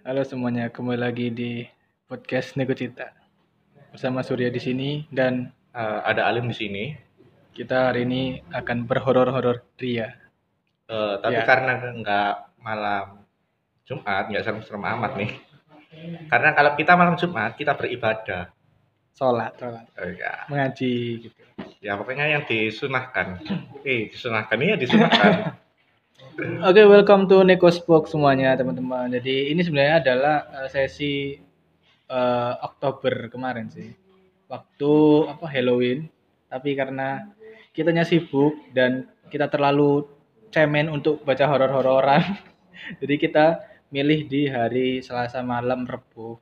Halo semuanya, kembali lagi di podcast Nego Cita bersama Surya di sini dan Eh, ada Alim di sini. kita hari ini akan berhoror-horor ria. Eh, tapi Ya. karena nggak malam Jumat, nggak serem-serem amat nih. Karena kalau kita malam Jumat, kita beribadah. Sholat, sholat, Eh, ya. mengaji gitu. ya, pokoknya yang disunahkan. Eh, disunahkan ini ya disunahkan. Oke, welcome to Neko Spoke semuanya teman-teman. Jadi ini sebenarnya adalah eh, sesi eh, Oktober kemarin sih. Waktu apa Halloween, tapi karena kitanya sibuk dan kita terlalu cemen untuk baca horor-hororan. Jadi kita milih di hari Selasa malam Rebu.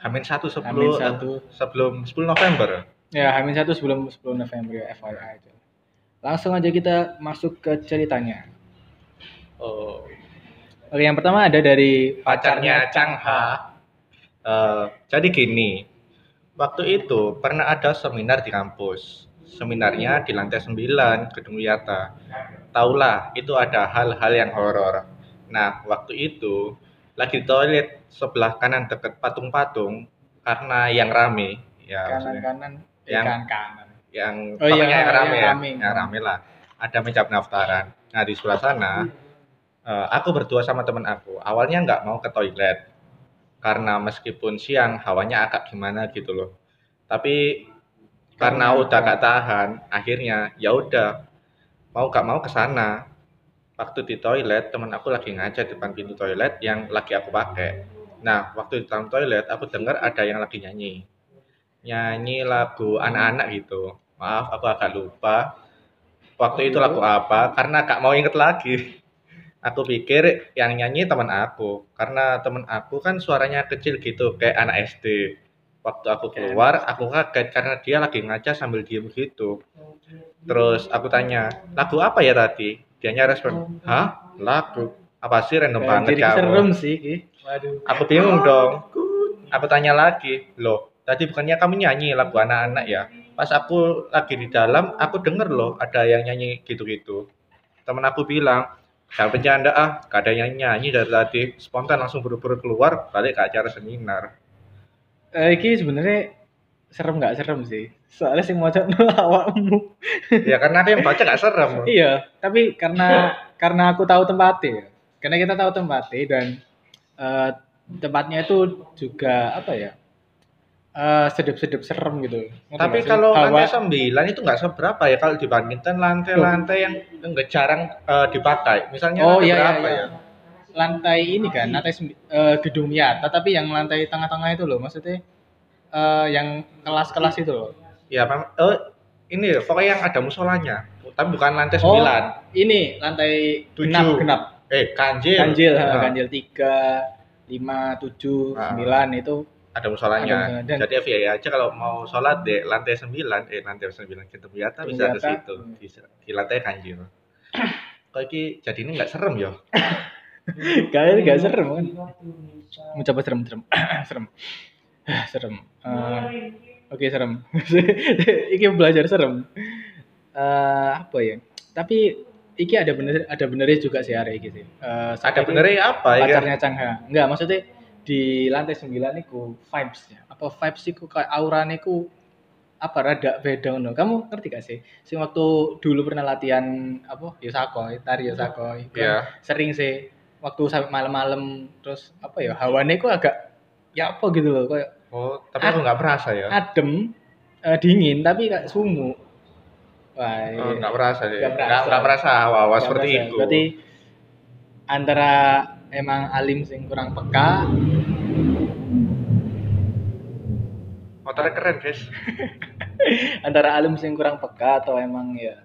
Hamin satu Hamin sebelum satu. sebelum 10 November. Ya, Hamin satu sebelum 10 November ya FYI aja. Langsung aja kita masuk ke ceritanya. Oh, Oke, yang pertama ada dari pacarnya Chang Ha. Eh, jadi gini, waktu itu pernah ada seminar di kampus. Seminarnya di lantai 9 Gedung Wiyata. Taulah, itu ada hal-hal yang horor. Nah, waktu itu lagi di toilet sebelah kanan deket patung-patung karena yang rame, ya kanan-kanan eh, Yang- kanan-kanan. yang Oh iya, yang rame yang ya, rame. yang rame lah. Ada meja pendaftaran. Nah di sebelah sana, eh, aku berdua sama teman aku. Awalnya nggak mau ke toilet karena meskipun siang hawanya agak gimana gitu loh. Tapi karena udah apa? gak tahan, akhirnya ya udah mau gak mau ke sana. Waktu di toilet, teman aku lagi ngaca di depan pintu toilet yang lagi aku pakai. Nah, waktu di dalam toilet, aku dengar ada yang lagi nyanyi nyanyi lagu anak-anak gitu. Maaf, aku agak lupa. Waktu itu lagu apa? Karena gak mau inget lagi. Aku pikir yang nyanyi teman aku, karena teman aku kan suaranya kecil gitu, kayak anak SD. Waktu aku keluar, aku kaget karena dia lagi ngaca sambil diem gitu. Terus aku tanya, lagu apa ya tadi? Dianya respon, hah? Lagu? Apa sih random banget Jadi kamu? serem sih. Waduh. Aku bingung dong. Aku tanya lagi, loh, tadi bukannya kamu nyanyi lagu anak-anak ya? Pas aku lagi di dalam, aku denger loh ada yang nyanyi gitu-gitu. Temen aku bilang, jangan bercanda ah, ada yang nyanyi dari tadi. Spontan langsung buru-buru keluar, balik ke acara seminar. Eh, iki sebenarnya serem nggak serem sih. Soalnya sing maca awakmu. Ya karena aku yang baca gak serem. iya, tapi karena karena aku tahu tempatnya. Karena kita tahu tempatnya dan eh, tempatnya itu juga apa ya? Eh sedep-sedep serem gitu. Ngerti Tapi kalau Hawa- lantai sembilan itu nggak seberapa ya kalau dibandingkan lantai-lantai yang nggak jarang eh, dipakai. Misalnya Oh iya, iya, berapa iya. ya? Lantai ini kan, lantai sembi- eh, gedung Miata, tapi yang lantai tengah-tengah itu loh, maksudnya eh, yang kelas-kelas itu loh. Ya, mem- oh, ini ya, pokoknya yang ada musolanya. Tapi bukan lantai Oh, sembilan. ini lantai Tujuh. genap genap. Eh, kanjil. Ganjil, ha, Nah, ganjil 3, 5, 7, Ah. 9 itu Ada musolanya. Jadi FYI aja kalau mau sholat di lantai sembilan, eh lantai sembilan kita biasa bisa ke situ. Di, di lantai kanjil. Kok ini jadi ini nggak serem ya? kalian gak serem kan? Mau coba serem serem serem serem. Eh, Oke serem. iki belajar serem. Eh, apa ya? Tapi iki ada bener ada benernya juga sih hari iki sih. Eh, Ada benernya apa ya? pacarnya Changha. Enggak, maksudnya di lantai 9 iku vibes-nya. Apa vibes iku kayak aurane iku apa rada beda ngono. Kamu ngerti gak sih? Sing waktu dulu pernah latihan apa? Yosakoi, tari Yosakoi. Kan Iya. Sering sih waktu sampai malam-malam terus apa ya? Hawane iku agak ya apa gitu loh, kayak Oh, tapi aku nggak merasa ya. adem, eh, dingin tapi kayak sumuk. Wah, Oh, nggak merasa deh. Nggak merasa. nggak merasa Nggak seperti merasa. itu. Berarti antara emang alim sing kurang peka Motornya keren, guys. antara alim sing kurang peka atau emang ya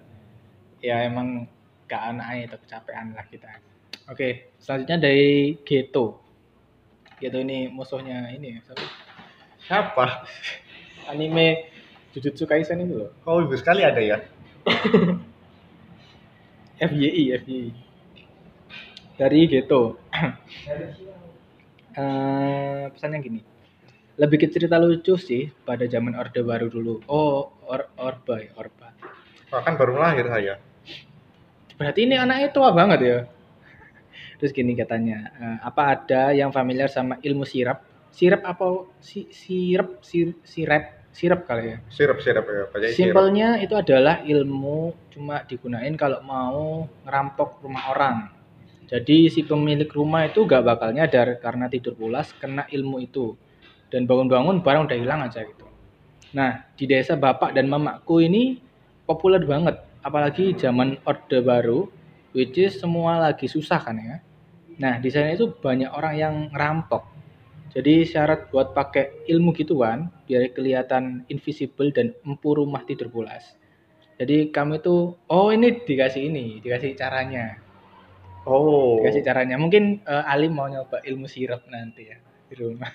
ya emang gak anak atau kecapean lah kita. Oke, selanjutnya dari Geto. Geto ini musuhnya ini siapa? Siapa? anime Jujutsu Kaisen itu loh. Oh, ibu sekali ada ya. FYI, FYI. Dari Geto. Eh, pesannya gini. Lebih ke cerita lucu sih pada zaman Orde Baru dulu. Oh, or, Orba ya, Orba. Oh, kan baru lahir saya. Berarti ini anaknya tua banget ya. Terus gini katanya, eh, apa ada yang familiar sama ilmu sirap? Sirap apa si sirap si sirap sirap kali ya? Sirup sirup ya, sirup. Simpelnya itu adalah ilmu cuma digunain kalau mau ngerampok rumah orang. Jadi si pemilik rumah itu gak bakal nyadar karena tidur pulas kena ilmu itu. Dan bangun-bangun barang udah hilang aja gitu. Nah, di desa bapak dan mamaku ini populer banget. Apalagi zaman Orde Baru, which is semua lagi susah kan ya. Nah, di sana itu banyak orang yang ngerampok. Jadi syarat buat pakai ilmu gituan biar kelihatan invisible dan empu rumah tidur pulas. Jadi kami tuh, oh ini dikasih ini, dikasih caranya, Oh. dikasih caranya. Mungkin eh, Ali mau nyoba ilmu sirap nanti ya di rumah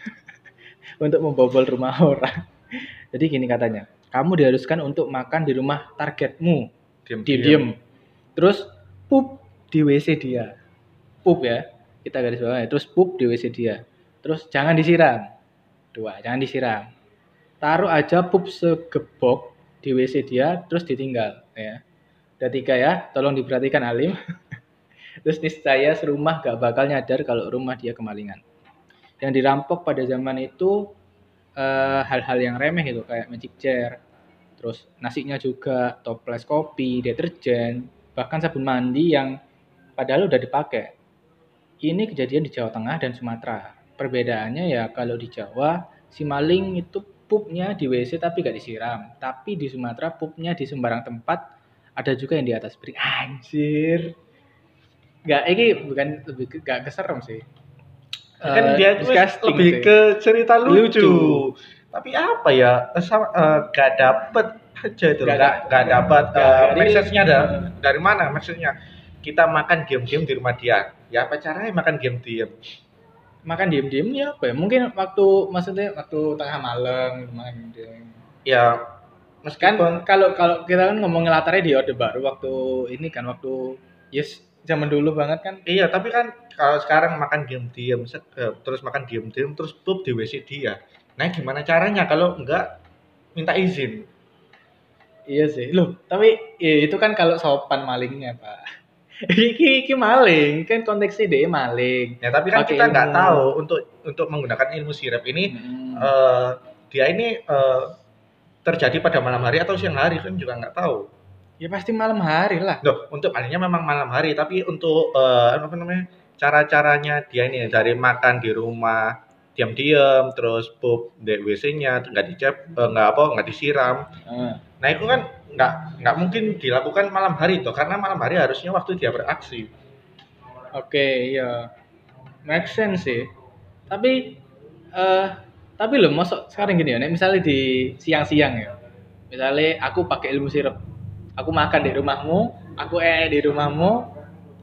untuk membobol rumah orang. Jadi gini katanya, kamu diharuskan untuk makan di rumah targetmu, Diem diem-diem. Terus pup di WC dia. Pup ya. Kita garis bawah. Terus pup di WC dia. Terus jangan disiram. Dua, jangan disiram. Taruh aja pup segebok di WC dia terus ditinggal ya. Udah tiga ya, tolong diperhatikan Alim. terus niscaya serumah gak bakal nyadar kalau rumah dia kemalingan. Yang dirampok pada zaman itu eh, hal-hal yang remeh itu kayak magic jar, terus nasinya juga, toples kopi, deterjen, bahkan sabun mandi yang padahal udah dipakai. Ini kejadian di Jawa Tengah dan Sumatera. Perbedaannya ya kalau di Jawa si maling itu pupnya di WC tapi gak disiram. Tapi di Sumatera pupnya di sembarang tempat ada juga yang di atas piring. Anjir. Gak, ini bukan lebih ke, gak keserem sih. kan Eh, dia tuh lebih sih. ke cerita lucu. Lucu. Tapi apa ya? Sama, eh, gak dapet aja itu. Gak Gak, gak dapet gak- message-nya ada. Dari mana maksudnya? Kita makan diam-diam di rumah dia. Ya apa caranya makan diam-diam? makan diem-diem ya apa ya? Mungkin waktu maksudnya waktu tengah malam makan diem. Ya Kan meskipun kalau kalau kita kan ngomongin latarnya di Orde Baru waktu ini kan waktu yes zaman dulu banget kan. Iya, tapi kan kalau sekarang makan diam-diam, set- eh, terus makan diam-diam, terus pup di WC dia. Nah, gimana caranya kalau enggak minta izin? Iya sih. Loh, tapi ya, itu kan kalau sopan malingnya, Pak. iki iki maling, kan konteksnya dia maling. Ya, tapi kan Pakai kita nggak tahu untuk untuk menggunakan ilmu sirap ini Hmm. eh, dia ini eh, terjadi pada malam hari atau siang hari kan juga nggak tahu. Ya pasti malam hari lah. Loh, untuk malingnya memang malam hari, tapi untuk eh, apa namanya? cara-caranya dia ini dari makan di rumah diam-diam terus pup di WC-nya nggak dicep eh, nggak apa nggak disiram. Nah itu kan nggak nggak mungkin dilakukan malam hari toh karena malam hari harusnya waktu dia beraksi. Oke, iya. Make sense sih. Tapi eh tapi loh, masuk sekarang gini ya, misalnya di siang-siang ya. Misalnya aku pakai ilmu sirup. Aku makan di rumahmu, aku ee di rumahmu,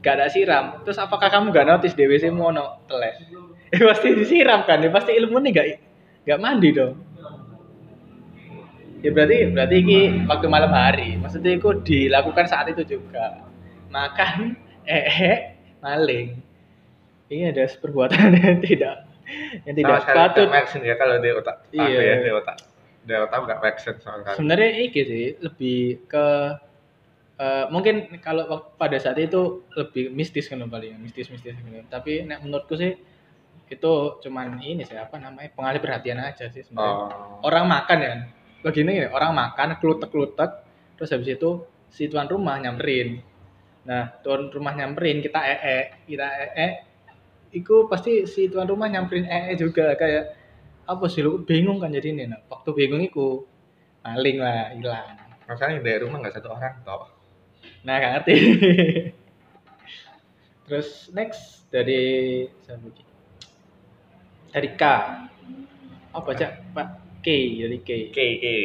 gak ada siram. Terus apakah kamu gak notice di WC mu ono telek? Eh pasti disiram kan, ya pasti ilmu nih gak gak mandi dong. Ya berarti berarti ini waktu malam hari. Maksudnya itu dilakukan saat itu juga. Makan ee maling. Ini ada perbuatan yang tidak yang tidak Sama patut. ya kalau di otak. Iya. Aku ya di otak. Di otak nggak make sense sekali. Sebenarnya ini sih lebih ke eh, mungkin kalau pada saat itu lebih mistis kan paling mistis mistis gitu. Tapi nek menurutku sih itu cuman ini sih apa namanya pengalih perhatian aja sih sebenarnya. Oh. Orang makan ya. Begini orang makan klutek-klutek terus habis itu si tuan rumah nyamperin. Nah, tuan rumah nyamperin kita ee, kita ee Iku pasti si tuan rumah nyamperin ee juga kayak apa sih lu? Bingung kan jadi ini. Nah. waktu bingung iku maling lah hilang. Masalahnya dari rumah nggak satu orang toh. nah gak ngerti. Terus next dari dari K. Apa cak? Pak K dari K. Oke, oke.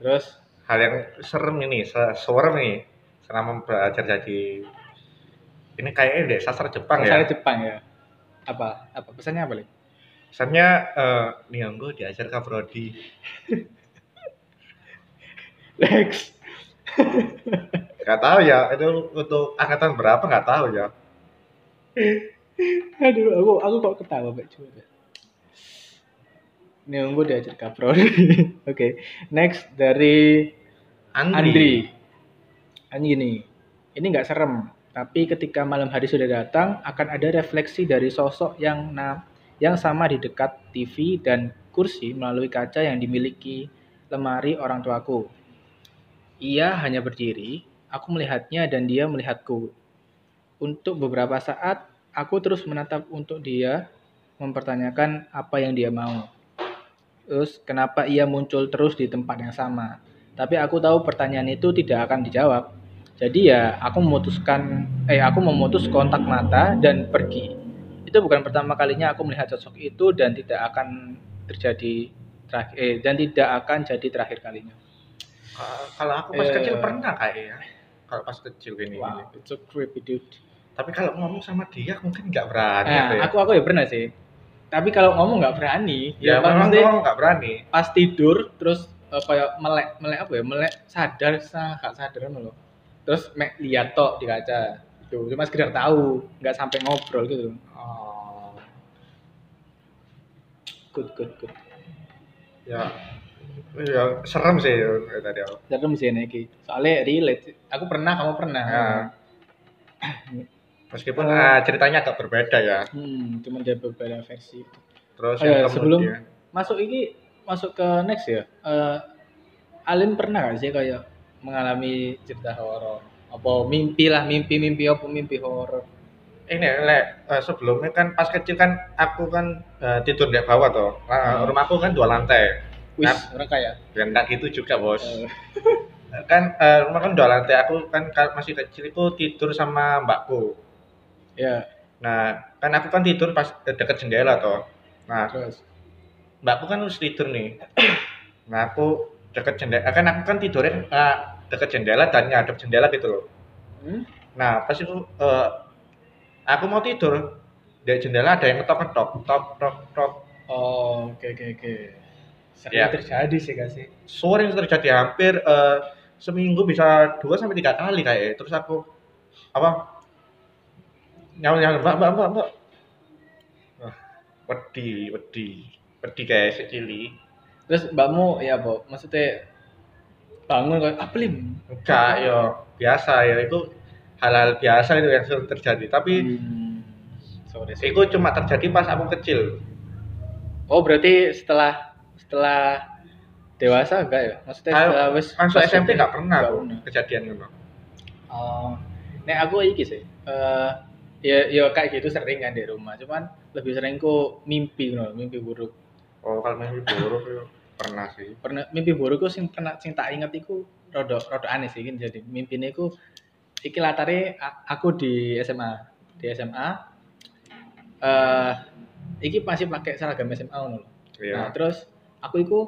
terus? Hal yang serem ini, se- serem ini selama belajar jadi ini kayaknya deh sastra Jepang Bahasa ya. Jepang ya. Apa apa pesannya apa lagi Pesannya eh Nihongo diajar Kak Brody. next Gak tahu ya, itu untuk angkatan berapa nggak tahu ya. aduh aku aku kok ketawa pak ini gue diajar kaprol oke next dari Andri. Andri. Kan gini, ini nggak serem, Tapi ketika malam hari sudah datang, akan ada refleksi dari sosok yang na yang sama di dekat TV dan kursi melalui kaca yang dimiliki lemari orang tuaku. Ia hanya berdiri, aku melihatnya dan dia melihatku. Untuk beberapa saat, aku terus menatap untuk dia, mempertanyakan apa yang dia mau. Terus kenapa ia muncul terus di tempat yang sama. Tapi aku tahu pertanyaan itu tidak akan dijawab. Jadi ya aku memutuskan eh aku memutus kontak mata dan pergi. Itu bukan pertama kalinya aku melihat sosok itu dan tidak akan terjadi terakhir eh, dan tidak akan jadi terakhir kalinya. Uh, kalau aku pas Eh. kecil pernah kayak ya. Kalau pas kecil gini. Wow, it's so creepy dude. Tapi kalau ngomong sama dia mungkin nggak berani. Nah, ya? aku aku ya pernah sih. Tapi kalau ngomong nggak berani, ya, ya, memang pasti ngomong nggak berani. pas tidur terus eh, kayak melek melek apa ya melek sadar sah gak sadar loh terus mek lihat tok di kaca itu cuma sekedar tahu nggak sampai ngobrol gitu. Oh, good good good. Ya, ya serem sih ya, tadi aku. serem sih ini soalnya relate aku pernah kamu pernah. Ya. Meskipun Oh. ah, ceritanya agak berbeda ya. hmm cuma ada beberapa versi Terus Oh ya, sebelum- masuk ini masuk ke next ya. Eh Alin pernah gak sih kayak mengalami cerita horor apa mimpi lah mimpi mimpi apa mimpi horor ini lek eh, sebelumnya kan pas kecil kan aku kan eh, tidur di bawah toh. Nah, Hmm. rumahku kan dua lantai. wis Nah. orang kaya Ya enggak gitu juga, Bos. Eh, Kan eh, rumah kan dua lantai. Aku kan ka- masih kecil itu tidur sama mbakku. ya Nah, kan aku kan tidur pas deket jendela toh. Nah, terus mbakku kan harus tidur nih. Nah, aku deket jendela. Kan aku kan tidurnya eh, deket jendela dan ngadep jendela gitu loh. Hmm? Nah, pas itu eh, aku mau tidur di jendela ada yang ngetok-ngetok, tok tok tok. Oh, oke oke oke. Sering Ya. terjadi sih gak sih? Sering terjadi hampir eh, seminggu bisa dua sampai tiga kali kayak. Terus aku apa? Nyawa nyawa mbak mbak mbak mbak. Wedi wedi wedi kayak secili. Terus mbakmu ya, Bu, maksudnya bangun kayak apa lim? Enggak, yo biasa ya itu hal-hal biasa itu yang sering terjadi. Tapi Hmm. Sorry, sorry. itu cuma terjadi pas aku kecil. Oh, berarti setelah setelah dewasa enggak ya? Maksudnya Ayo, setelah wis Masuk SMP gede? nggak pernah kejadian gitu. Oh. Nek aku iki sih. Eh ya ya kayak gitu sering kan di rumah, cuman lebih sering ku mimpi ngono, mimpi buruk. Oh, kalau mimpi buruk itu pernah sih. Pernah mimpi buruk ku sing pernah sing tak inget iku rada rada aneh sih iki jadi mimpine iku iki latare aku di SMA. Di SMA eh iki masih pakai seragam SMA ngono lho. Nah, Iya. terus aku itu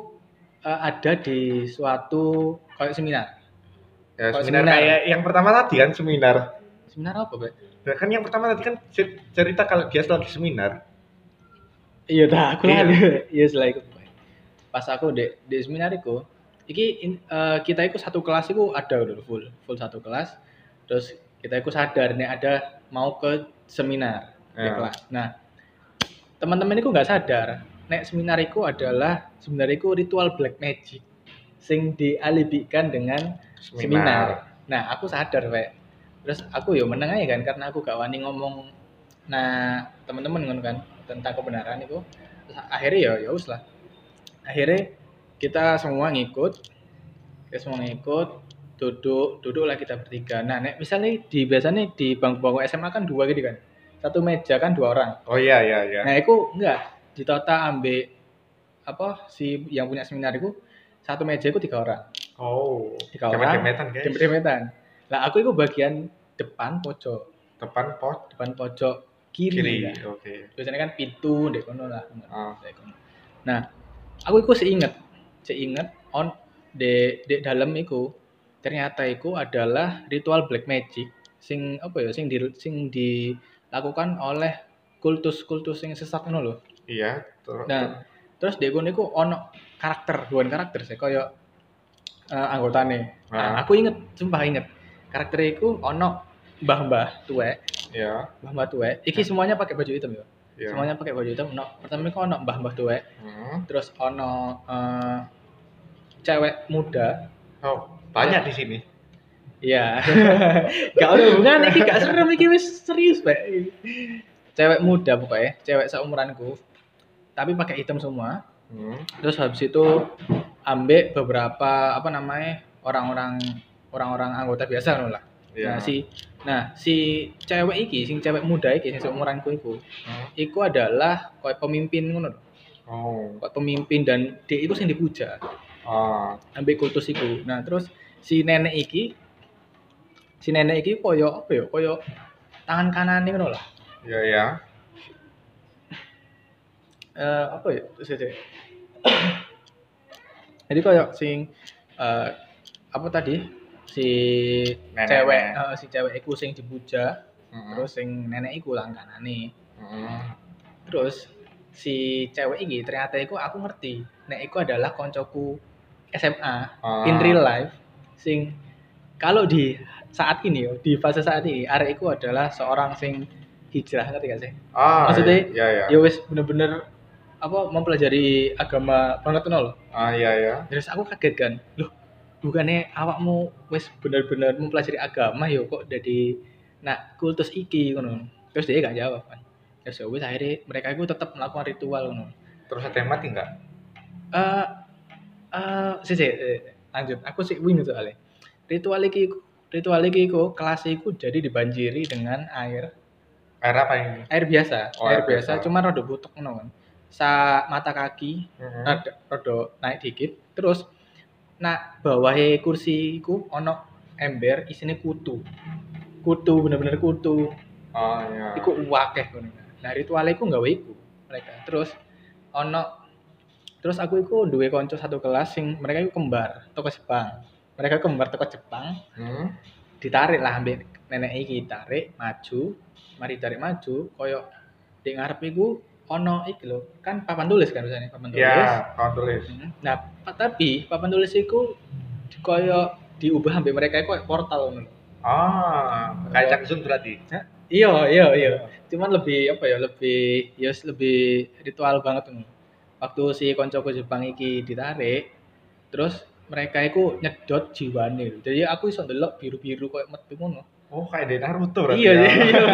eh, ada di suatu kayak seminar. Ya, Kalau seminar, seminar. kayak yang pertama tadi kan seminar. Seminar apa, Pak? Nah, kan yang pertama tadi kan cer- cerita kalau dia lagi seminar. Iya dah, aku Iya. lali. Iya setelah itu. Pas aku di di seminar itu, iki in- eh, kita ikut satu kelas itu ada udah full, full satu kelas. Terus kita ikut sadar nih ada mau ke seminar di Ya. kelas. Nah, teman-teman itu nggak sadar, nek seminar itu adalah sebenarnya itu ritual black magic sing dialibikan dengan seminar. Nah, aku sadar, Pak. Terus aku ya meneng aja kan karena aku gak wani ngomong nah teman-teman ngono kan tentang kebenaran itu. Terus akhirnya ya ya lah. Akhirnya kita semua ngikut. Kita semua ngikut duduk duduk lah kita bertiga. Nah, nek misalnya di biasanya di bangku-bangku SMA kan dua gitu kan. Satu meja kan dua orang. Oh iya iya iya. Nah, itu enggak ditota ambil apa si yang punya seminar itu satu meja itu tiga orang Oh. Tiga orang. Demet-demetan guys. dempet-dempetan. Lah aku itu bagian depan pojok, Depan pot depan pojok kiri. kiri. Oke. Biasanya kan pintu dek kono lah. Ah. Kono. Nah, aku itu seinget, seinget on de de dalam itu ternyata itu adalah ritual black magic sing apa ya sing di sing dilakukan oleh kultus-kultus yang sesat ngono lho. Iya. Terus. Nah, terus di kono iku ono karakter, dua karakter sih koyo eh anggotane. Nah, Ah. aku inget, sumpah inget. Karakter iku ono mbah-mbah tuwek, Iya. mbah-mbah tuwek. Iki semuanya pakai baju hitam ya. Iya. Semuanya pakai baju hitam. Ono pertama iku ono mbah-mbah tuwek, Hmm. terus ono eh, cewek muda. Oh, banyak di sini. Iya. gak ada hubungan iki gak serem iki wis serius, Pak. Cewek muda pokoknya, cewek seumuranku. Tapi pakai hitam semua. Hmm. Terus habis itu ambek beberapa apa namanya? orang-orang orang-orang anggota biasa ngono lah. Iya. Nah, si nah, si cewek iki, sing cewek muda iki sing seumuranku iku, Hmm. iku adalah kayak pemimpin ngono. Oh. Kayak pemimpin dan dia iku sing dipuja. Ah. ambek kultus iku. Nah, terus si nenek iki si nenek iki koyo apa ya? Koyo tangan kanan ngono lah. Iya ya. Eh apa ya? Jadi koyo sing eh apa tadi? Si Nenek. cewek eh, si cewek iku sing dipuja, Hmm. terus sing nenek iku tangan kanane. Hmm. Terus si cewek iki ternyata iku aku ngerti. Nek iku adalah koncoku SMA Ah. in real life sing kalau di saat ini yo, di fase saat ini arek iku adalah seorang sing hijrah ngerti gak sih? Ah, Maksudnya, ya ya. Ya wis bener-bener apa mempelajari agama banget loh. Ah, iya ya. Terus aku kaget kan, loh bukannya awakmu wis bener-bener mempelajari agama yo kok jadi nak kultus iki ngono. Terus dia gak jawab kan. Terus ya wis akhirnya mereka itu tetap melakukan ritual ngono. Terus ada yang mati enggak? Eh eh sih sih, lanjut. Aku sih wingi soalnya. Ritual iki ritual iki iku kelas iku jadi dibanjiri dengan air Air apa ini? air biasa, Oh, air air biasa, biasa. cuma rada butek ngono kan. Sa mata kaki Hmm. rada rada naik dikit, terus nah bawahe kursi iku ono ember isine kutu. Kutu bener-bener kutu. Oh iya. Iku wakeh ngono. Nah, ritual iku nggawe iku mereka. Terus ono terus aku iku duwe kanca satu kelas sing mereka iku kembar toko Jepang. Mereka kembar toko Jepang, Hmm. ditarik lah ambek nenek iki tarik maju, mari tarik maju koyo di ngarep iku ono iki lho, kan papan tulis kan biasanya papan tulis. Ya, kawan tulis. Hmm. Nah, tapi papan tulis iku koyo diubah ambek mereka iku portal ngono. Ah, kayak Cak Sun berarti. Iya, iya, iya. Cuman lebih apa ya, lebih ya lebih ritual banget ngono. Waktu si koncoku Jepang iki ditarik, terus mereka iku nyedot jiwane. Jadi aku iso ndelok biru-biru koyo metu ngono. Oh, kayak di Naruto berarti. Iya, ya. iya.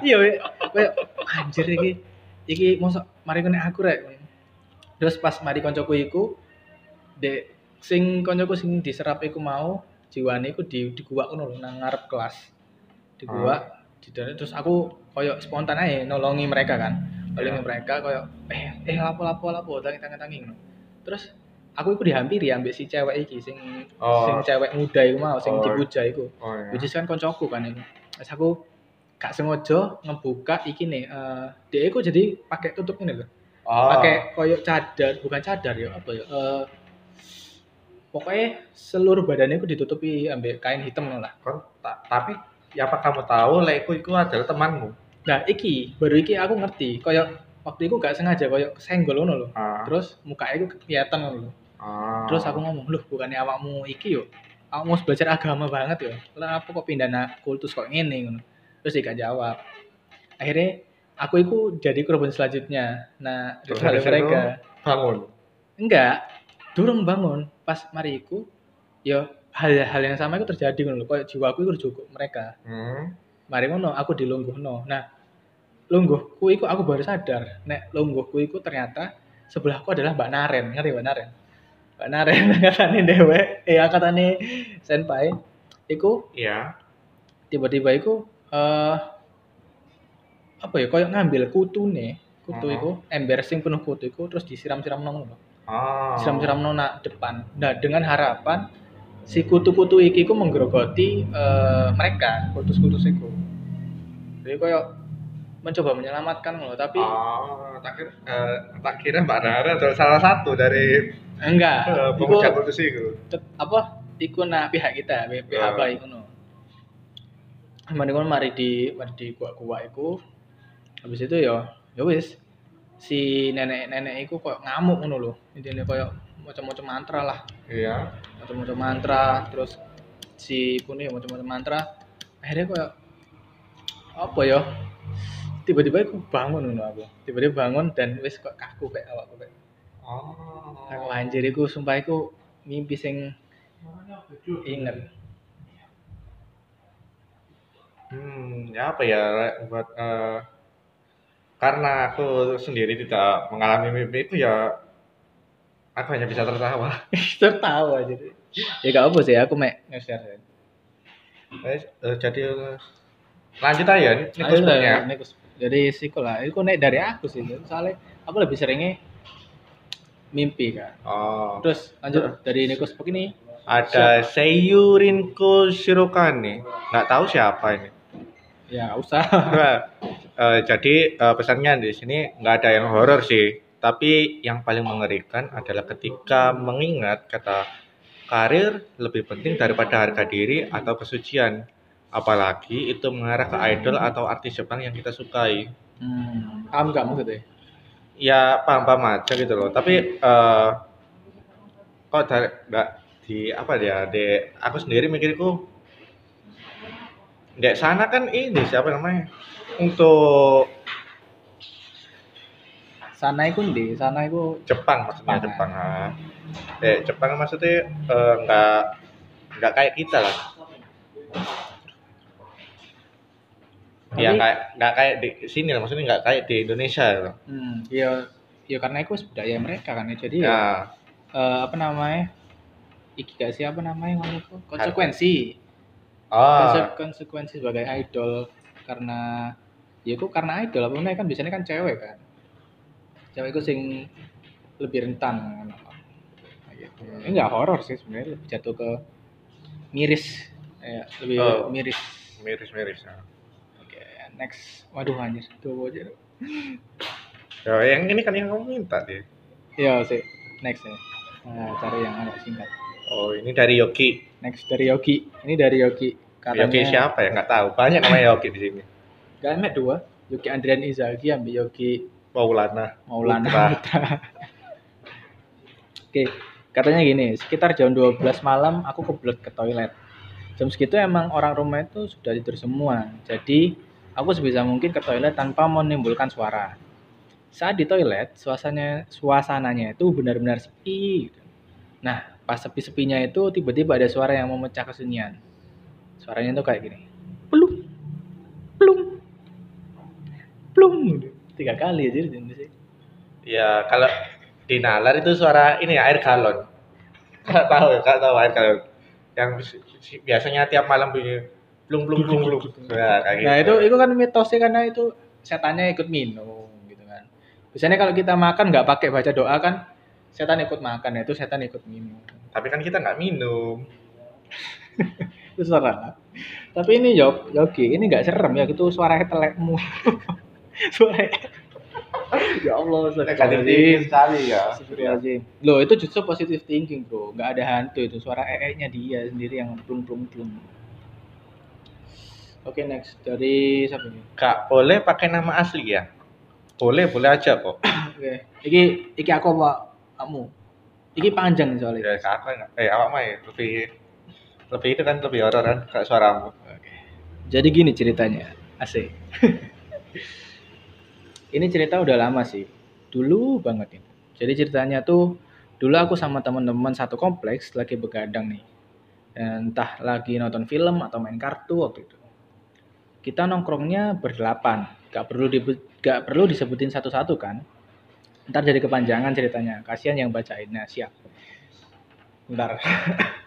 Iya, koyo anjir iki. Iki mosok mari kene aku rek. Terus pas mari koncoku iku dek sing koncoku sing diserap iku mau jiwane iku di di gua ngono lho nang ngarep kelas. Di gua di dalam terus aku koyo spontan aja nolongi mereka kan. Nolongi Iya. mereka koyo eh eh lapo lapo lapo tangi tangi tangi ngono. Terus aku iku dihampiri ambek si cewek iki sing Oh. sing cewek muda iku mau sing Oh. dipuja iku. Oh iya. Which is kan koncoku kan itu. Terus aku gak sengaja ngebuka iki nih eh dia iku jadi pakai tutup ini loh. Oh. Pakai koyo cadar, bukan cadar ya, apa ya? Eh pokoknya seluruh badannya itu ditutupi ambek kain hitam lah. Kon, ta- tapi ya apa kamu tahu Leku itu adalah temanmu? Nah, iki baru iki aku ngerti, koyo waktu itu gak sengaja koyo kesenggol ngono loh. Ah. Terus mukanya itu kelihatan ngono loh. Ah. Terus aku ngomong, "Loh, bukannya awakmu iki yo? Awakmu harus belajar agama banget yo. Lah apa kok pindah nak kultus kok ngene ngono?" Terus dia gak jawab. Akhirnya aku itu jadi korban selanjutnya. Nah, Terus itu mereka. bangun. Enggak, durung bangun. Pas mari iku yo hal-hal yang sama itu terjadi ngono. Kayak jiwaku itu cukup mereka. Hmm. Mari ngono aku dilungguhno. Nah, lungguhku iku aku baru sadar. Nek lungguhku iku ternyata sebelahku adalah Mbak Naren. Ngerti Mbak Naren? Mbak Naren angkatane dewe, eh angkatane senpai. Iku Iya. tiba-tiba iku eh apa ya kayak ngambil kutune, kutu Mhm. iku, ember sing penuh kutu iku terus disiram-siram nang ngono. Oh. Siram-siram nang nak depan. Nah, dengan harapan si kutu-kutu iki ku menggerogoti eh, mereka, kutus-kutus iku. Jadi kayak mencoba menyelamatkan loh, tapi Oh, tak kira, eh, tak kira Mbak Rara adalah salah satu dari enggak. uh, itu. tet- apa? Iku nak pihak kita, pihak apa iku no. Mari ngono mari di mari di gua-gua iku. Habis itu ya ya wis si nenek-nenek iku koyo ngamuk ngono lho. Intine koyo macam-macam mantra lah. Iya. macam-macam mantra terus si puni macam-macam mantra akhirnya kayak apa ya tiba-tiba aku bangun ngono aku tiba-tiba bangun dan wis kok kaku kayak awakku kayak Oh. aku anjir iku sumpah iku mimpi sing inget Hmm, ya apa ya buat eh, karena aku sendiri tidak mengalami mimpi itu ya aku hanya bisa tertawa. tertawa jadi ya gak apa sih aku mek nge-share Eh, eh, jadi eh, lanjut aja ini Ayo kus- jadi siko lah. Itu naik dari aku sih soalnya aku lebih seringnya mimpi kan Oh, terus lanjut dari Nikos ini ada Seiyu Rinko Shirokane. Nggak tahu siapa ini. Ya nggak usah Nah, eh, jadi eh, pesannya di sini nggak ada yang horor sih, tapi yang paling mengerikan adalah ketika mengingat kata karir lebih penting daripada harga diri atau kesucian. Apalagi itu mengarah ke idol atau artis Jepang yang kita sukai. hmm, paham nggak maksudnya Ya paham-paham aja gitu loh. Tapi eh kok dari nggak di apa dia? Di aku sendiri mikirku di sana kan ini siapa namanya? Untuk sana itu di sana itu Jepang maksudnya Jepang, Jepang. ah. Eh Jepang maksudnya eh, nggak nggak kayak kita lah. Ya Tapi- kayak nggak kayak di sini lah, maksudnya nggak kayak di Indonesia loh. hmm, ya ya karena itu budaya mereka kan ya jadi ya, Ya, eh, apa namanya iki gak sih apa namanya ngono konsekuensi Konse- konsekuensi sebagai idol karena ya itu karena idol apa namanya kan biasanya kan cewek kan cewek itu sing lebih rentan gitu. ini enggak horor sih sebenarnya lebih jatuh ke miris ya, lebih Oh. miris miris-miris. ya. oke next waduh anjir tuh aja Ya, yang ini kan yang kamu minta deh. ya sih next ya nah, cari yang agak singkat Oh, ini dari Yogi. next dari Yogi ini dari Yogi katanya Yogi siapa ya? Nggak tahu. Banyak namanya Yogi di sini. gak emek dua Yogi Andrian Izagi ambil Yogi Maulana. Maulana Putra. Putra. Oke, katanya gini, sekitar jam 12 malam aku kebelet ke toilet. Jam segitu emang orang rumah itu sudah tidur semua. Jadi, aku sebisa mungkin ke toilet tanpa menimbulkan suara. Saat di toilet, suasananya suasananya itu benar-benar sepi. Nah, pas sepi-sepinya itu tiba-tiba ada suara yang memecah kesunyian. Suaranya itu kayak gini. Plung. Plung. Plung. Tiga kali aja di sih. Ya, kalau di nalar itu suara ini ya, air galon. Nggak tahu ya, nggak tahu air galon. Yang biasanya tiap malam bunyi plung plung plung plung. Nah, kayak Nah gitu. itu itu kan mitosnya karena itu setannya ikut minum gitu kan. Biasanya kalau kita makan nggak pakai baca doa kan setan ikut makan ya itu setan ikut minum. Tapi kan kita nggak minum. Itu serem. Tapi ini Yok, Yogi ini nggak serem ya itu suaranya telekmu. suara ya Allah Negatif thinking sekali ya. Astagfirullahaladzim. Loh itu justru positive thinking bro nggak ada hantu itu suara ee-nya dia sendiri yang plung plung plung. Oke next dari siapa nih? Kak, boleh pakai nama asli ya? Boleh, boleh aja kok. Oke, iki iki aku apa kamu? Iki panjang soalnya. Ya, aku nggak. Eh, awak mah ya, lebih lebih itu kan lebih horor kan kayak suaramu. Oke. Jadi gini ceritanya, asik. ini cerita udah lama sih, dulu banget ini. Jadi ceritanya tuh dulu aku sama teman-teman satu kompleks lagi begadang nih. Entah lagi nonton film atau main kartu waktu itu. Kita nongkrongnya berdelapan, gak perlu di, gak perlu disebutin satu-satu kan. Ntar jadi kepanjangan ceritanya, kasihan yang bacain. Nah siap. Bentar.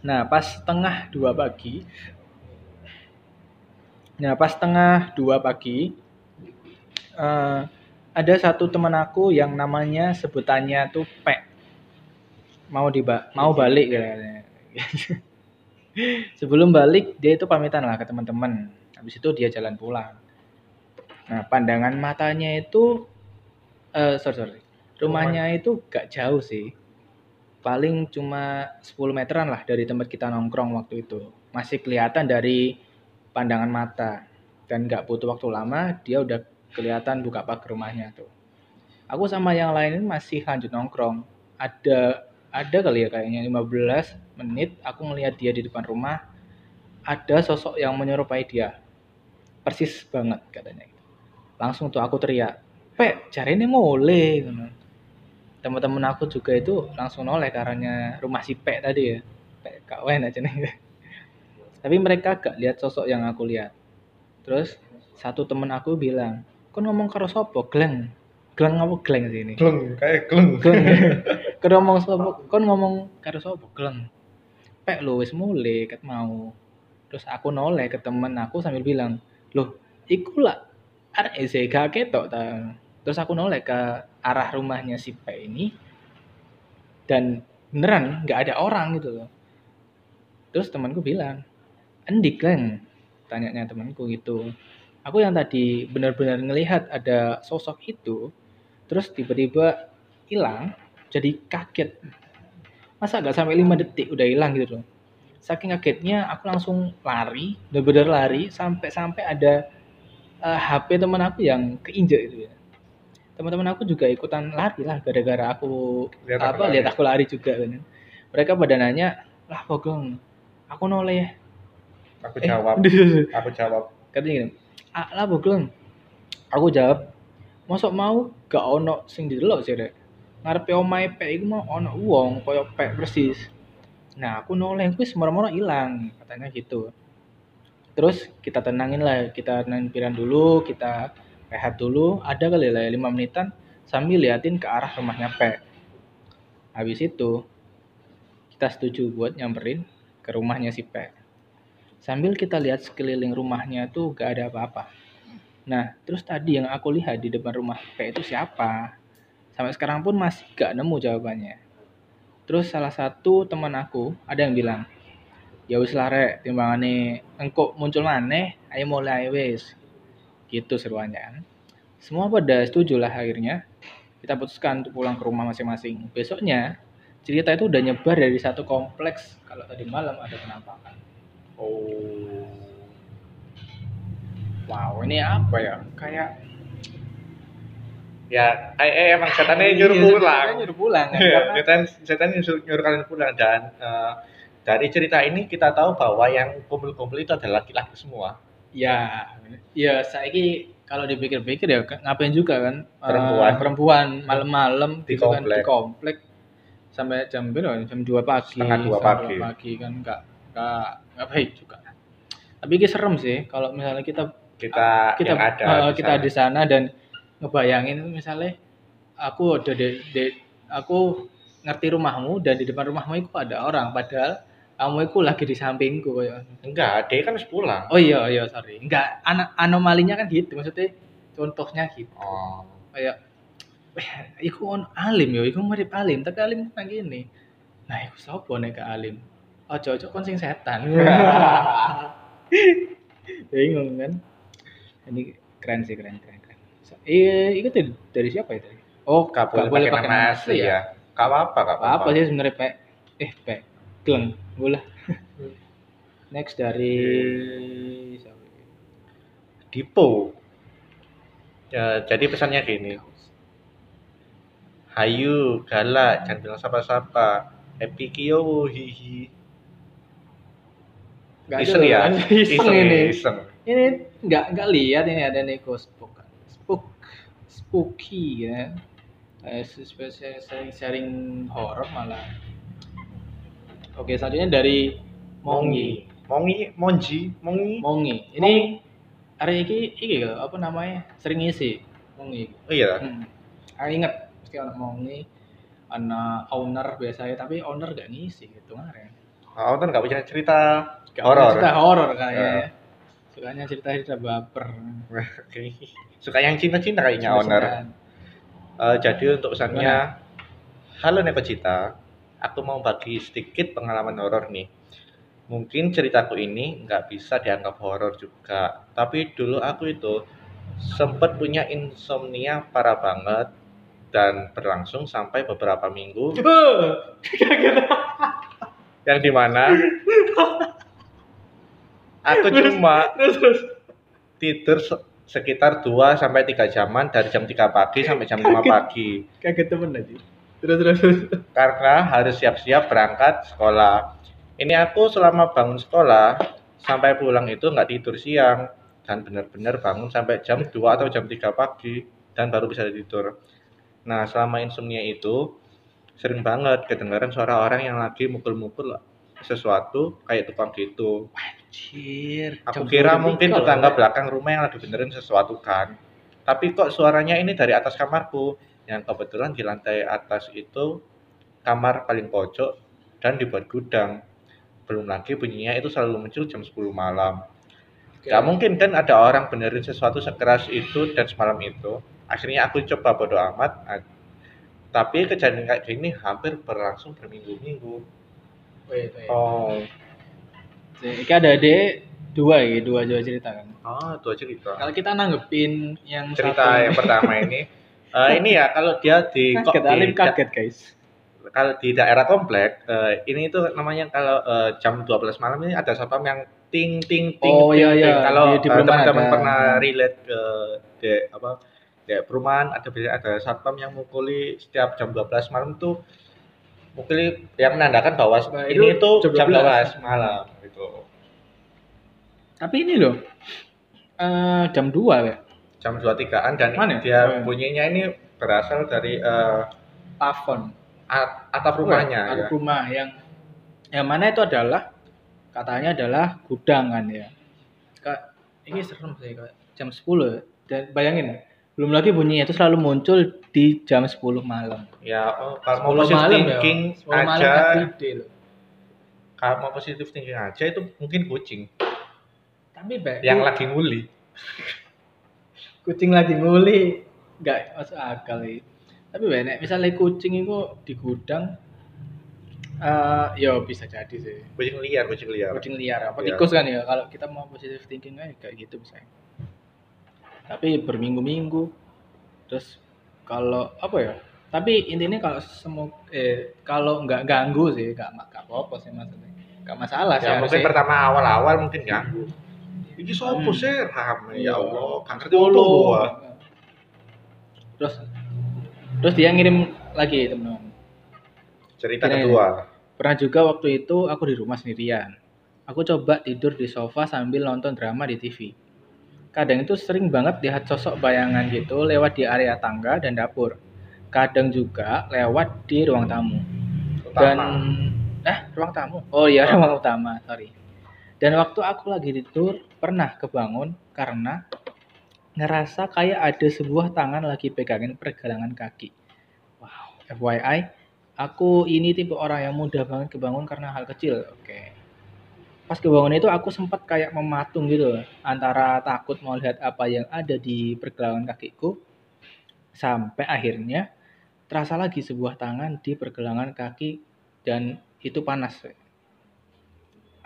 Nah, pas tengah dua pagi, nah pas tengah dua pagi, eh, ada satu teman aku yang namanya sebutannya tuh P. Mau diba mau balik kayaknya. Sebelum balik dia itu pamitan lah ke teman-teman. Habis itu dia jalan pulang. Nah, pandangan matanya itu eh sorry, sorry. Rumahnya itu gak jauh sih paling cuma 10 meteran lah dari tempat kita nongkrong waktu itu. Masih kelihatan dari pandangan mata. Dan nggak butuh waktu lama, dia udah kelihatan buka pagar rumahnya tuh. Aku sama yang lain masih lanjut nongkrong. Ada ada kali ya kayaknya 15 menit aku ngelihat dia di depan rumah. Ada sosok yang menyerupai dia. Persis banget katanya. Langsung tuh aku teriak, "Pek, cari ini ngole." Gitu teman-teman aku juga itu langsung noleh karena rumah si Pek tadi ya. Pek kawan aja nih tapi mereka gak lihat sosok yang aku lihat. Terus satu temen aku bilang kon ngomong karo sopo gleng. Gleng apa gleng sih ini? Gleng, kayak gleng. gleng. Kon ngomong sopo kon ngomong karo sopo gleng. Pek lu wis mulai ket mau. Terus aku noleh ke temen aku sambil bilang loh iku lah arek SK ketok ta. Terus aku noleh ke arah rumahnya si P ini. Dan beneran nggak ada orang gitu loh. Terus temanku bilang endi Glenn tanyanya temanku gitu. Aku yang tadi benar-benar ngelihat ada sosok itu terus tiba-tiba hilang jadi kaget. Masa nggak sampai lima detik udah hilang gitu loh? Saking kagetnya aku langsung lari bener-bener lari sampai-sampai ada eh, HP teman aku yang keinjek gitu ya. Teman-teman aku juga ikutan lari lah gara-gara aku Lihat aku apa lari. lihat aku lari juga kan. Mereka pada nanya lah pogong aku noleh. Aku Eh, jawab, aku jawab. katanya gini ah lah pogong aku jawab masuk mau gak ono sing didelok sih rek? Ngarepe omahe pek iku mau ono wong koyo pek persis. Nah aku noleh kuwi semoro-moro ilang. Katanya gitu terus kita tenangin lah kita tenangin pikiran dulu kita rehat dulu. Ada kali lah ya, lima menitan sambil liatin ke arah rumahnya P habis itu kita setuju buat nyamperin ke rumahnya si P sambil kita lihat sekeliling rumahnya tuh gak ada apa-apa. Nah terus tadi yang aku lihat di depan rumah P itu siapa? Sampai sekarang pun masih gak nemu jawabannya. Terus salah satu teman aku ada yang bilang ya wis lah rek timbangane engkau muncul maneh ayo mulai wis. Gitu seruannya. Semua pada setuju lah akhirnya. Kita putuskan untuk pulang ke rumah masing-masing. Besoknya cerita itu udah nyebar dari satu kompleks. Kalau tadi malam ada penampakan. Oh. wow ini apa ya? Kayak Ya, kayak eh, emang setannya Iya, nyuruh pulang. nyuruh pulang kan? Iya, setan setan nyuruh, nyuruh kalian pulang dan eh, dari cerita ini kita tahu bahwa yang kumpul-kumpul itu adalah laki-laki semua. ya ya saya kalau dipikir-pikir ya ngapain juga kan eh, Perempuan. perempuan malam-malam Di gitu kan di komplek sampai jam berapa jam 2 pagi Setengah dua pagi. pagi kan enggak enggak enggak baik juga tapi ini serem sih kalau misalnya kita Kita, kita yang ada di kita sana. di sana dan ngebayangin misalnya aku ada di, di- aku ngerti rumahmu dan di depan rumahmu itu ada orang padahal kamu itu lagi di sampingku kayak Enggak, dia kan harus pulang. oh iya iya sorry. Enggak ana- anomalinya kan gitu maksudnya contohnya gitu. Oh. kayak weh iku on alim yo iku mirip alim tapi alim kan gini nah iku sapa nek ke alim? Ojo ojo kon sing setan. Bingung kan? Ini keren sih keren keren keren. Iya itu dari, dari siapa itu? Oh Gak boleh pakai nama asli ya. Gak apa-apa, gak apa apa-apa. apa sih sebenarnya pe? Eh pe gleng boleh next dari ini? Dipo. Ya, jadi pesannya gini. Hayu, galak, jangan bilang sapa-sapa. Happy kyo, hihi. Nggak Iseng ya? jelas. iseng ini Iseng. ini nggak nggak lihat ini ada Neko Spook Spook spooky ya Eh, spesial sharing sharing horor malah oke selanjutnya dari Mongi Mongi, Monji, Mongi. Mongi ini hari ini ini lho, apa namanya sering ngisi Mongi Oh iya. hmm. aku inget mesti anak Mongi anak owner biasanya tapi owner gak ngisi gitu kemarin Aku kan gak punya cerita Horor. cerita horor kayaknya Ya. ya. sukanya cerita-cerita baper suka yang cinta-cinta kayaknya owner. Eh, jadi untuk pesannya, halo Neko Cita, aku mau bagi sedikit pengalaman horor nih. Mungkin ceritaku ini nggak bisa dianggap horor juga, tapi dulu aku itu sempat punya insomnia parah banget dan berlangsung sampai beberapa minggu. Yang di mana aku cuma tidur se- sekitar 2 sampai 3 jaman dari jam 3 pagi sampai jam 5 pagi. Kaget temen aja terus terus terus. karena harus siap-siap berangkat sekolah. Ini aku selama bangun sekolah sampai pulang itu nggak tidur siang dan benar-benar bangun sampai jam 2 atau jam 3 pagi dan baru bisa tidur. Nah, selama insomnia itu sering banget kedengaran suara orang yang lagi mukul-mukul sesuatu kayak tukang gitu Anjir. aku kira 12 mungkin tetangga belakang rumah yang lagi benerin sesuatu kan tapi kok suaranya ini dari atas kamarku yang kebetulan di lantai atas itu kamar paling pojok dan dibuat gudang belum lagi bunyinya itu selalu muncul jam 10 malam Oke. Gak mungkin kan ada orang benerin sesuatu sekeras itu dan semalam itu. Akhirnya aku coba bodo amat. Tapi kejadian kayak gini hampir berlangsung berminggu-minggu. Oh, Iki ada de dua ya, dua dua cerita kan. oh itu cerita. Kalau kita nanggepin yang Cerita satu yang pertama ini, eh, ini ya kalau dia di kaget, di, Alim kaget guys. kalau di daerah komplek, eh, ini itu namanya kalau eh, jam 12 malam ini ada satpam yang ting ting ting. Oh, ting, iya, ting. iya. Kalau Di- di teman-teman ada. pernah relate ke di apa di perumahan ada biasanya ada satpam yang mukuli setiap jam 12 malam tuh mukuli yang menandakan bahwa Nah, ini itu itu jam jam 12. 12 malam gitu. Tapi ini loh. eh jam 2 ya. Jam 23-an dan Mana? dia Oh, iya. bunyinya ini berasal dari eh, Plafon. at- atap rumahnya Ada ya. rumah yang yang mana itu adalah katanya adalah gudang kan ya. Kak, ini serem sih Kak. Jam 10 ya. dan bayangin belum lagi bunyinya itu selalu muncul di jam 10 malam. Ya, oh, kalau mau 10 positive malam ya. thinking 10 malam aja, everyday loh. kalau mau positive thinking aja itu mungkin kucing Tapi yang lagi nguli. Kucing lagi nguli nggak masuk akal ya. Tapi nek misalnya kucing itu di gudang eh ya bisa jadi sih. Kucing liar, kucing liar. kucing liar apa Iya. tikus kan ya kalau kita mau positive thinking aja kayak gitu bisa tapi berminggu-minggu terus kalau apa ya tapi intinya kalau semua eh kalau nggak ganggu sih nggak nggak apa-apa sih maksudnya nggak masalah sih Ya, mungkin harusnya. pertama awal-awal mungkin ganggu. Iki sopo sih ram Iya. ya Allah, Sepuluh. untung gua. terus terus dia ngirim lagi teman-teman Cerita Gini. kedua. Pernah juga waktu itu aku di rumah sendirian. Aku coba tidur di sofa sambil nonton drama di TV. Kadang itu sering banget lihat sosok bayangan gitu lewat di area tangga dan dapur. Kadang juga lewat di ruang tamu. Dan Utama. eh ruang tamu. Oh iya, ruang utama, sorry. Dan waktu aku lagi tidur pernah kebangun karena ngerasa kayak ada sebuah tangan lagi pegangin pergelangan kaki. Wow, FYI, aku ini tipe orang yang mudah banget kebangun karena hal kecil. Oke. Pas kebangun itu aku sempat kayak mematung gitu antara takut mau lihat apa yang ada di pergelangan kakiku sampai akhirnya terasa lagi sebuah tangan di pergelangan kaki dan itu panas.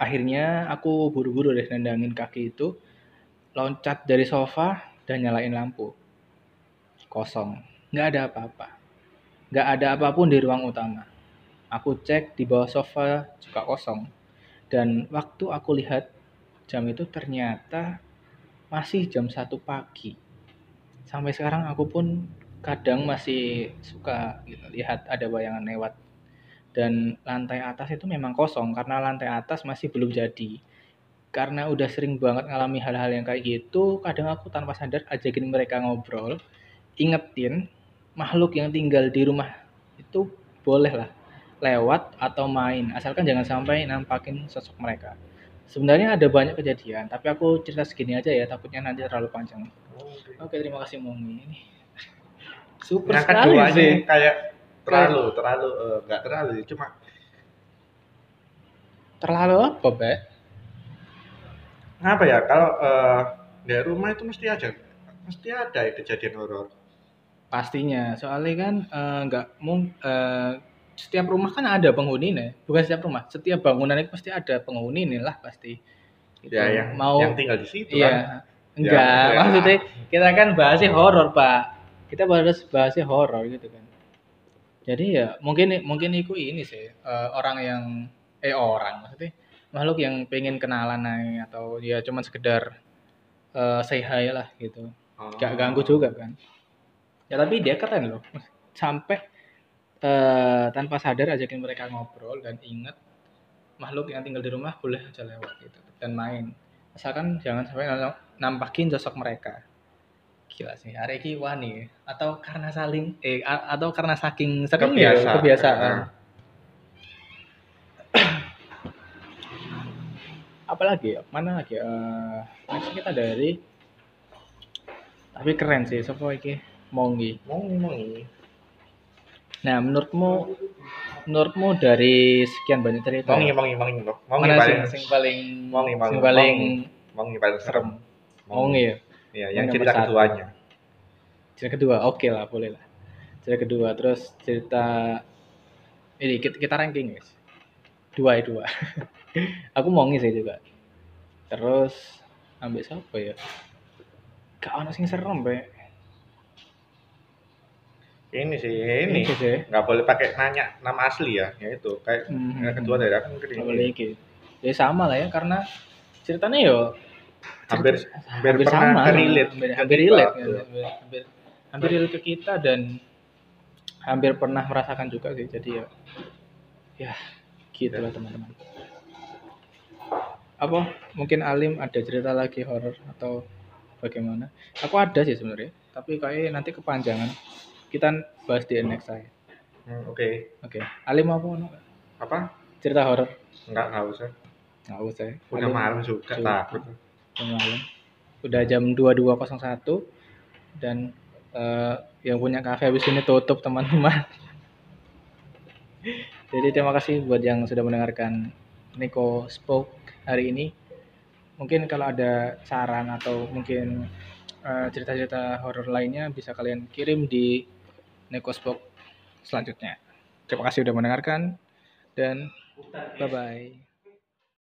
Akhirnya aku buru-buru deh nendangin kaki itu, loncat dari sofa dan nyalain lampu. Kosong, nggak ada apa-apa. Nggak ada apa pun di ruang utama. Aku cek di bawah sofa juga kosong. Dan waktu aku lihat jam itu ternyata masih jam 1 pagi. Sampai sekarang aku pun kadang masih suka gitu, lihat ada bayangan lewat. Dan lantai atas itu memang kosong karena lantai atas masih belum jadi. Karena udah sering banget ngalami hal-hal yang kayak gitu, kadang aku tanpa sadar ajakin mereka ngobrol, ingetin makhluk yang tinggal di rumah itu boleh lah lewat atau main asalkan jangan sampai nampakin sosok mereka. Sebenarnya ada banyak kejadian tapi aku cerita segini aja ya takutnya nanti terlalu panjang. Oke terima kasih Momi ini super Yang sekali sih kayak terlalu, terlalu, eh, nggak terlalu, cuma terlalu apa be apa ya kalau eh, di rumah itu mesti ada, mesti ada ya kejadian horor. pastinya soalnya kan eh, nggak mung eh, setiap rumah kan ada penghuni nih bukan setiap rumah setiap bangunan itu pasti ada penghuni nih lah pasti Gitu. Ya yang mau yang tinggal di situ kan. Iya. Enggak, Ya, maksudnya kita kan bahasnya horor, Pak. Kita harus bahasnya horor gitu kan. Jadi ya mungkin mungkin itu ini sih eh, orang yang eh orang maksudnya makhluk yang pengen kenalan aja, atau ya cuman sekedar eh, say hi lah gitu. Oh. Gak ganggu juga kan. Ya tapi dia keren loh. Sampai eh, tanpa sadar ajakin mereka ngobrol dan ingat makhluk yang tinggal di rumah boleh aja lewat gitu dan main asalkan jangan sampai nam- nampakin sosok mereka gila sih hari ini wani. Atau karena saling eh atau karena saking sering ya, Kebiasaan. apalagi ya? Mana lagi eh next kita dari tapi keren sih siapa iki? Mongi Mau ngomong nah menurutmu menurutmu dari sekian banyak cerita Mongi, mongi, mongi, mongi mana paling, sing, paling Mongi, mongi, paling mongi paling serem. Mongi ya Iya, yang cerita satu. keduanya. cerita kedua oke lah boleh lah. Cerita kedua terus cerita ini kita, kita ranking guys. Dua ya dua. Aku mau sih juga. Terus ambil siapa ya? Gak ono sing serem be. Ini sih, ini. Ini sih. nggak boleh pakai nanya nama asli ya, ya itu. Kayak Mhm. yang kedua dari aku mungkin Gak boleh iki ya sama lah ya karena ceritanya yo hampir hampir, hampir pernah sama relate hampir, hampir relate ya, hampir, hampir relate ke kita dan hampir pernah merasakan juga sih. Jadi ya ya gitu lah teman-teman. Apa? Mungkin Alim ada cerita lagi horor atau bagaimana? Aku ada sih sebenarnya tapi kayak nanti kepanjangan. Kita bahas di next saya Hmm, Oke, oke. Alim apa apa? cerita horor. Enggak nggak usah. nggak usah. Ya. Udah malam juga. takut. Malam. Udah jam 22.01 dan eh, yang punya kafe habis ini tutup teman-teman. Jadi terima kasih buat yang sudah mendengarkan Nico Spoke hari ini. Mungkin kalau ada saran atau mungkin eh, cerita-cerita horor lainnya bisa kalian kirim di Spoke selanjutnya. Terima kasih sudah mendengarkan dan bye bye.